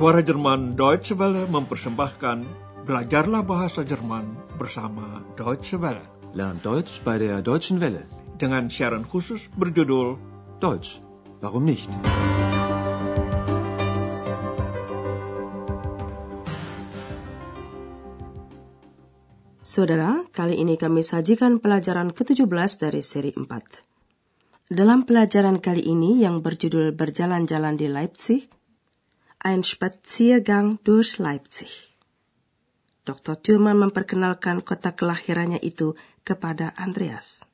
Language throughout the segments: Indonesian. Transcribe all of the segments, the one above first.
Suara Jerman Deutsche Welle mempersembahkan Belajarlah Bahasa Jerman bersama Deutsche Welle. Lernt Deutsch bei der Deutschen Welle. Dengan siaran khusus berjudul Deutsch, warum nicht? Saudara, kali ini kami sajikan pelajaran ke-17 dari seri 4. Dalam pelajaran kali ini yang berjudul Berjalan-jalan di Leipzig, Ein Spaziergang durch Leipzig. Dr. Thurman memperkenalkan kota kelahirannya itu kepada Andreas.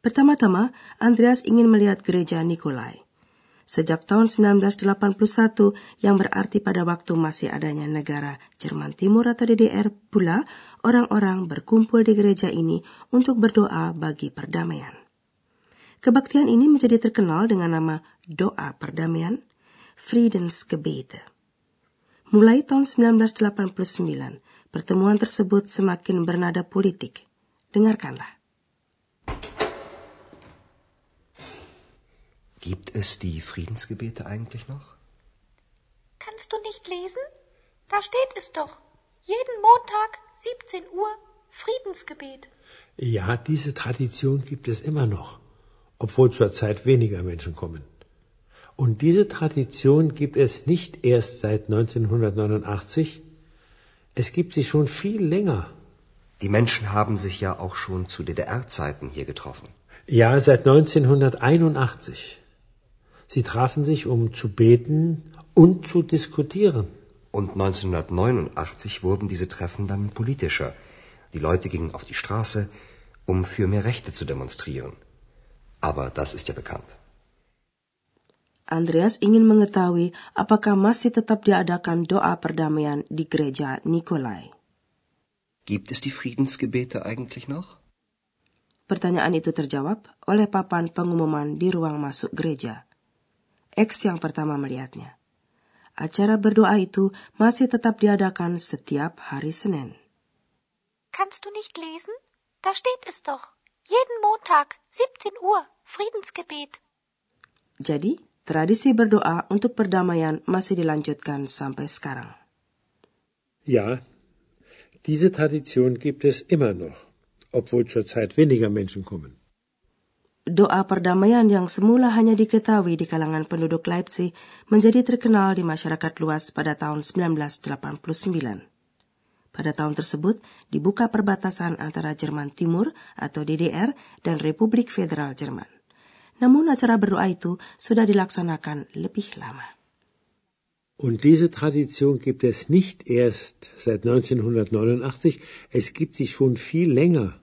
Pertama-tama, Andreas ingin melihat gereja Nikolai. Sejak tahun 1981 yang berarti pada waktu masih adanya negara Jerman Timur atau DDR pula orang-orang berkumpul di gereja ini untuk berdoa bagi perdamaian. Kebaktian ini menjadi terkenal dengan nama doa perdamaian, Friedensgebete. Mulai tahun 1989, pertemuan tersebut semakin bernada politik. Dengarkanlah. Gibt es die Friedensgebete eigentlich noch? Kannst du nicht lesen? Da steht es doch. Jeden Montag 17 Uhr Friedensgebet. Ja, diese Tradition gibt es immer noch, obwohl zurzeit weniger Menschen kommen. Und diese Tradition gibt es nicht erst seit 1989, es gibt sie schon viel länger. Die Menschen haben sich ja auch schon zu DDR-Zeiten hier getroffen. Ja, seit 1981. Sie trafen sich, um zu beten und zu diskutieren. Und 1989 wurden diese Treffen dann politischer. Die Leute gingen auf die Straße, um für mehr Rechte zu demonstrieren. Aber das ist ja bekannt. Andreas ingin mengetahui apakah masih tetap diadakan doa perdamaian di gereja Nikolai. Gibt es die Friedensgebete eigentlich noch? Pertanyaan itu terjawab oleh papan pengumuman di ruang masuk gereja. X yang pertama melihatnya. Acara berdoa itu masih tetap diadakan setiap hari Senin. Kannst du nicht lesen? Da steht es doch. Jeden Montag 17 Uhr Friedensgebet. Jadi, tradisi berdoa untuk perdamaian masih dilanjutkan sampai sekarang. Ja, diese Tradition gibt es immer noch, obwohl zurzeit weniger Menschen kommen. Doa perdamaian yang semula hanya diketahui di kalangan penduduk Leipzig menjadi terkenal di masyarakat luas pada tahun 1989. Pada tahun tersebut dibuka perbatasan antara Jerman Timur atau DDR dan Republik Federal Jerman. Namun acara berdoa itu sudah dilaksanakan lebih lama. Und diese Tradition gibt es nicht erst seit 1989, es gibt sie schon viel länger.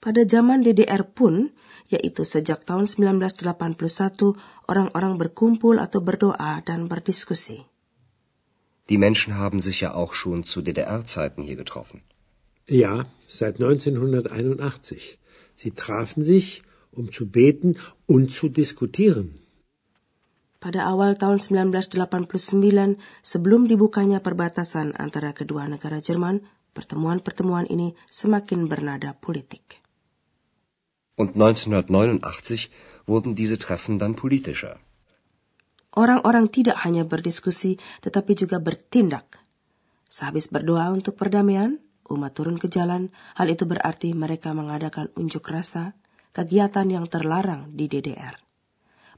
Pada zaman DDR pun, yaitu sejak tahun 1981, orang-orang berkumpul atau berdoa dan berdiskusi. Die Menschen haben sich ja auch schon zu DDR-Zeiten hier getroffen. Ja, seit 1981. Sie trafen sich, um zu beten und zu diskutieren. Pada awal tahun 1989, sebelum dibukanya perbatasan antara kedua negara Jerman, pertemuan-pertemuan ini semakin bernada politik. Und 1989 wurden diese Treffen dann politischer. Orang-orang tidak hanya berdiskusi, tetapi juga bertindak. Sehabis berdoa untuk perdamaian, umat turun ke jalan. Hal itu berarti mereka mengadakan unjuk rasa, kegiatan yang terlarang di DDR.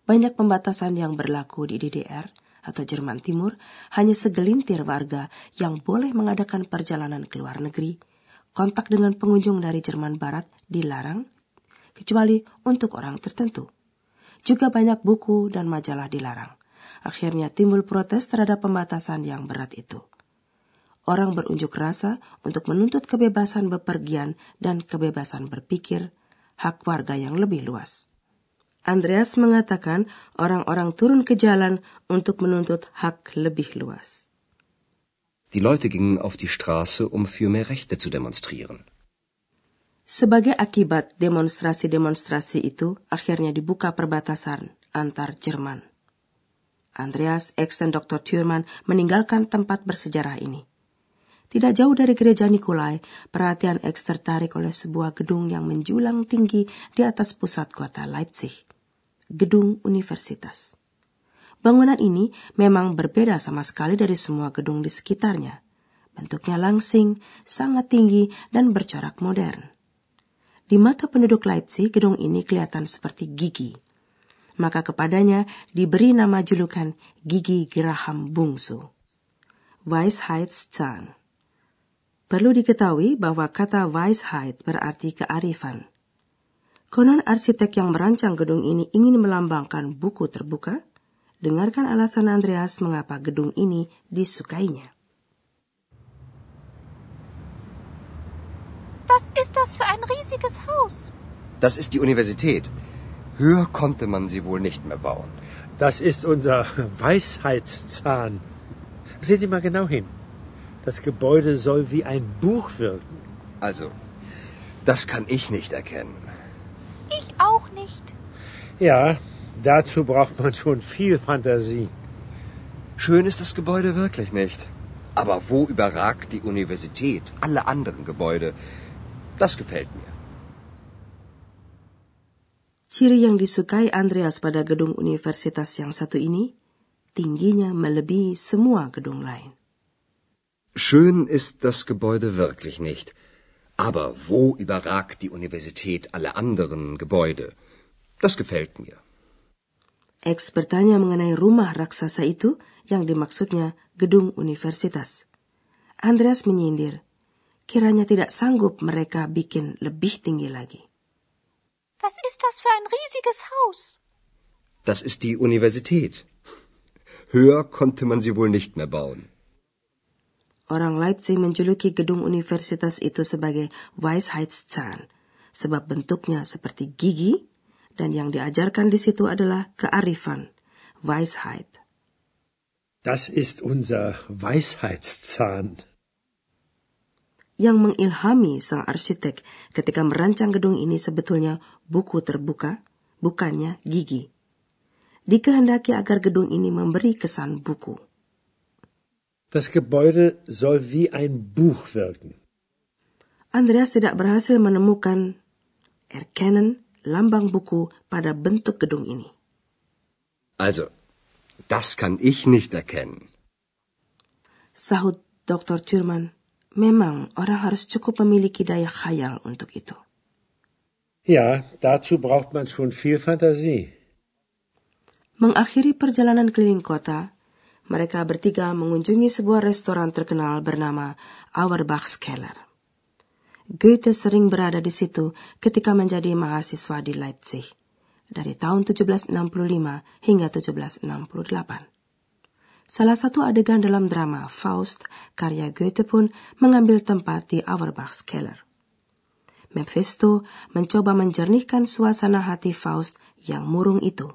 Banyak pembatasan yang berlaku di DDR atau Jerman Timur, hanya segelintir warga yang boleh mengadakan perjalanan ke luar negeri. Kontak dengan pengunjung dari Jerman Barat dilarang, kecuali untuk orang tertentu. Juga banyak buku dan majalah dilarang. Akhirnya timbul protes terhadap pembatasan yang berat itu. Orang berunjuk rasa untuk menuntut kebebasan bepergian dan kebebasan berpikir, hak warga yang lebih luas. Andreas mengatakan orang-orang turun ke jalan untuk menuntut hak lebih luas. Die Leute gingen auf die Straße, um für mehr Rechte zu demonstrieren. Sebagai akibat demonstrasi-demonstrasi itu, akhirnya dibuka perbatasan antar Jerman. Andreas, dan Dr. Thurman meninggalkan tempat bersejarah ini. Tidak jauh dari gereja Nikolai, perhatian X tertarik oleh sebuah gedung yang menjulang tinggi di atas pusat kota Leipzig. Gedung universitas. Bangunan ini memang berbeda sama sekali dari semua gedung di sekitarnya. Bentuknya langsing, sangat tinggi, dan bercorak modern. Di mata penduduk Leipzig, gedung ini kelihatan seperti gigi. Maka kepadanya diberi nama julukan Gigi Geraham Bungsu. Weisheitszahn. Perlu diketahui bahwa kata Weisheit berarti kearifan. Konon arsitek yang merancang gedung ini ingin melambangkan buku terbuka, Dengarkan alasan Andreas mengapa gedung ini disukainya. Was ist das für ein riesiges Haus? Das ist die Universität. Höher konnte man sie wohl nicht mehr bauen. Das ist unser Weisheitszahn. Sehen Sie mal genau hin. Das Gebäude soll wie ein Buch wirken. Also, das kann ich nicht erkennen. Ich auch nicht. Ja, Dazu braucht man schon viel Fantasie. Schön ist das Gebäude wirklich nicht. Aber wo überragt die Universität alle anderen Gebäude? Das gefällt mir. Ciri yang disukai Andreas pada gedung universitas yang satu ini, tingginya melebihi semua gedung lain. Schön ist das Gebäude wirklich nicht. Aber wo überragt die Universität alle anderen Gebäude? Das gefällt mir. X bertanya mengenai rumah raksasa itu yang dimaksudnya gedung universitas. Andreas menyindir, kiranya tidak sanggup mereka bikin lebih tinggi lagi. Was ist das für ein riesiges Haus? Das ist die Universität. Höher konnte man sie wohl nicht mehr bauen. Orang Leipzig menjuluki gedung universitas itu sebagai Weisheitszahn, sebab bentuknya seperti gigi dan yang diajarkan di situ adalah kearifan, Weisheit. Das ist unser Weisheitszahn. Yang mengilhami sang arsitek ketika merancang gedung ini sebetulnya buku terbuka, bukannya gigi. Dikehendaki agar gedung ini memberi kesan buku. Das Gebäude soll wie ein Buch wirken. Andreas tidak berhasil menemukan erkennen lambang buku pada bentuk gedung ini. Also, das kann ich nicht erkennen. Sahut Dr. Thurman, memang orang harus cukup memiliki daya khayal untuk itu. Ja, dazu braucht man schon viel Fantasie. Mengakhiri perjalanan keliling kota, mereka bertiga mengunjungi sebuah restoran terkenal bernama Auerbach's Keller. Goethe sering berada di situ ketika menjadi mahasiswa di Leipzig dari tahun 1765 hingga 1768. Salah satu adegan dalam drama Faust karya Goethe pun mengambil tempat di Auerbach's Keller. Mephisto mencoba menjernihkan suasana hati Faust yang murung itu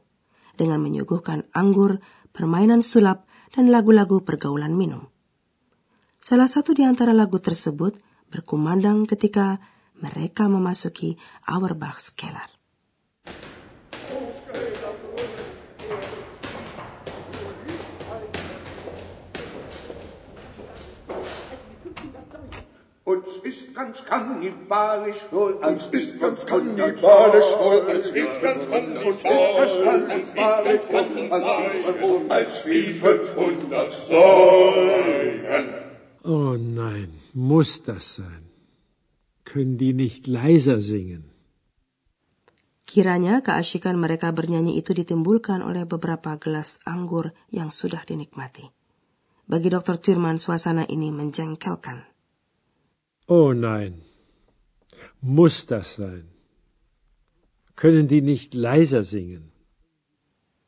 dengan menyuguhkan anggur, permainan sulap, dan lagu-lagu pergaulan minum. Salah satu di antara lagu tersebut berkumandang ketika mereka memasuki Auerbach's Keller. Uns ist ganz kannibalisch wohl, uns ist ganz kannibalisch wohl, uns ist ganz kannibalisch wohl, als wie 500 Säulen. Oh nein. Muss das sein? Können die nicht leiser singen? Kiranya keasikan mereka bernyanyi itu ditimbulkan oleh beberapa gelas anggur yang sudah dinikmati. Bagi Dr. Thurman, suasana ini menjengkelkan. Oh nein, muss das sein? Können die nicht leiser singen?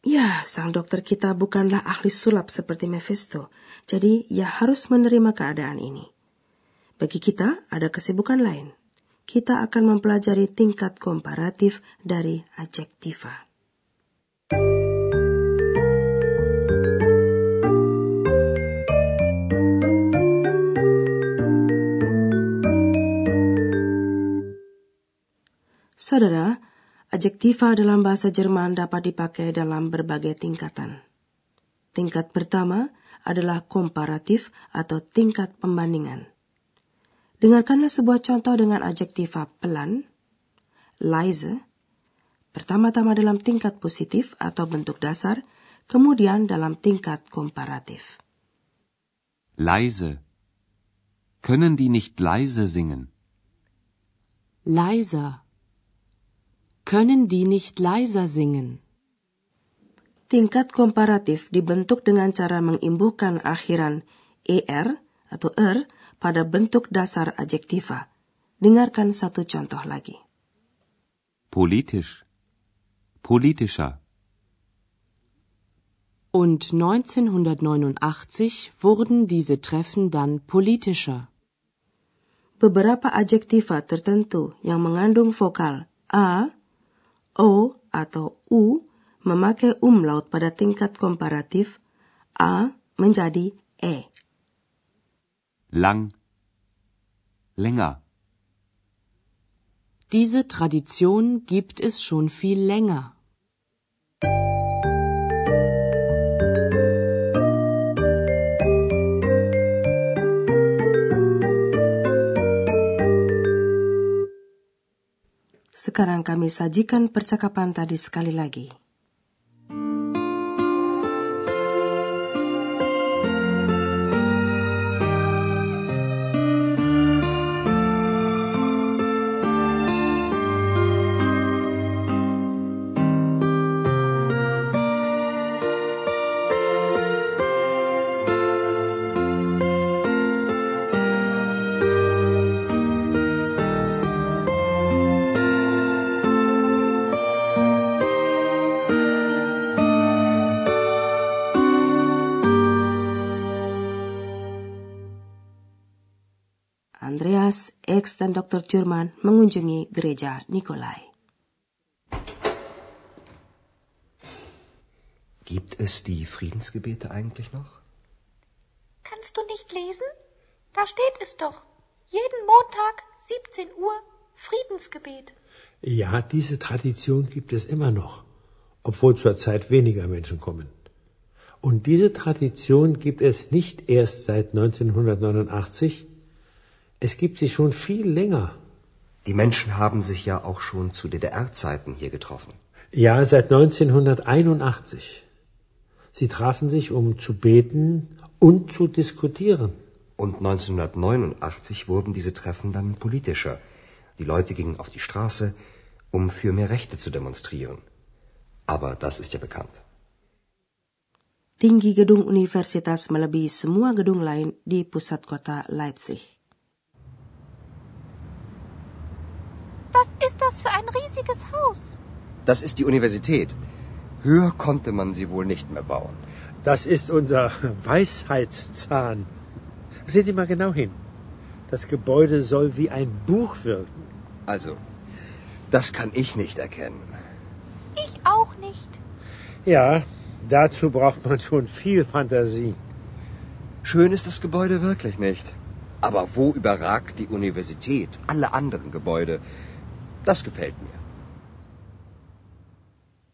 Ya, sang dokter kita bukanlah ahli sulap seperti Mephisto, jadi ia harus menerima keadaan ini. Bagi kita ada kesibukan lain. Kita akan mempelajari tingkat komparatif dari adjektiva. Saudara, adjektiva dalam bahasa Jerman dapat dipakai dalam berbagai tingkatan. Tingkat pertama adalah komparatif atau tingkat pembandingan. Dengarkanlah sebuah contoh dengan adjektiva pelan, leise, pertama-tama dalam tingkat positif atau bentuk dasar, kemudian dalam tingkat komparatif. Leise. Können die nicht leise singen? Leiser. Können die nicht leiser singen? Tingkat komparatif dibentuk dengan cara mengimbuhkan akhiran er atau er pada bentuk dasar adjektiva. Dengarkan satu contoh lagi. Politisch. Politischer. Und 1989 wurden diese Treffen dann politischer. Beberapa adjektiva tertentu yang mengandung vokal a, o atau u memakai umlaut pada tingkat komparatif a menjadi e. Lang. Länger. Diese Tradition gibt es schon viel länger. Sekarang kami sajikan percakapan tadi sekali lagi. Andreas, X, dan Dr. Thurman mengunjungi gereja Nikolai. Gibt es die Friedensgebete eigentlich noch? Kannst du nicht lesen? Da steht es doch. Jeden Montag, 17 Uhr, Friedensgebet. Ja, diese Tradition gibt es immer noch, obwohl zurzeit weniger Menschen kommen. Und diese Tradition gibt es nicht erst seit 1989, es gibt sie schon viel länger. Die Menschen haben sich ja auch schon zu DDR-Zeiten hier getroffen. Ja, seit 1981. Sie trafen sich, um zu beten und zu diskutieren. Und 1989 wurden diese Treffen dann politischer. Die Leute gingen auf die Straße, um für mehr Rechte zu demonstrieren. Aber das ist ja bekannt. Tinggi gedung universitas melebihi semua gedung lain di pusat kota Leipzig. Was ist das für ein riesiges Haus? Das ist die Universität. Höher konnte man sie wohl nicht mehr bauen. Das ist unser Weisheitszahn. Sehen Sie mal genau hin. Das Gebäude soll wie ein Buch wirken. Also, das kann ich nicht erkennen. Ich auch nicht. Ja, dazu braucht man schon viel Fantasie. Schön ist das Gebäude wirklich nicht. Aber wo überragt die Universität alle anderen Gebäude? Das gefällt mir.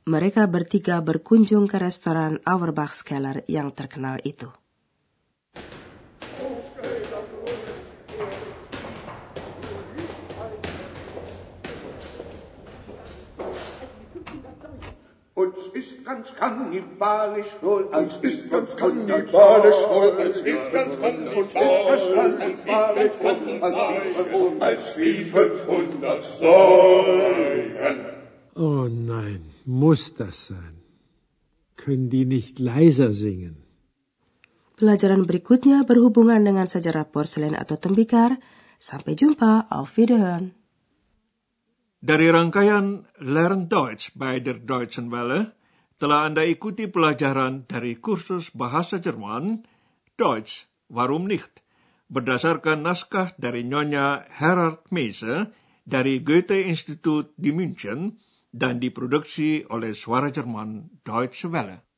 Mereka bertiga berkunjung ke restoran Auerbach's Keller yang terkenal itu. Ist ganz kannibalisch uns ist ganz kannibalisch uns ist ganz kannibalisch als wie 500 Säulen. Oh nein, muss das sein? Können die nicht leiser singen? Pelajaran berikutnya berhubungan dengan sejarah porselen atau tembikar. Sampai jumpa, auf Wiederhören. Dari rangkaian Learn Deutsch bei der Deutschen Welle, telah Anda ikuti pelajaran dari kursus bahasa Jerman, Deutsch, warum nicht, berdasarkan naskah dari Nyonya Herard Meise dari Goethe Institut di München dan diproduksi oleh Suara Jerman Deutsche Welle.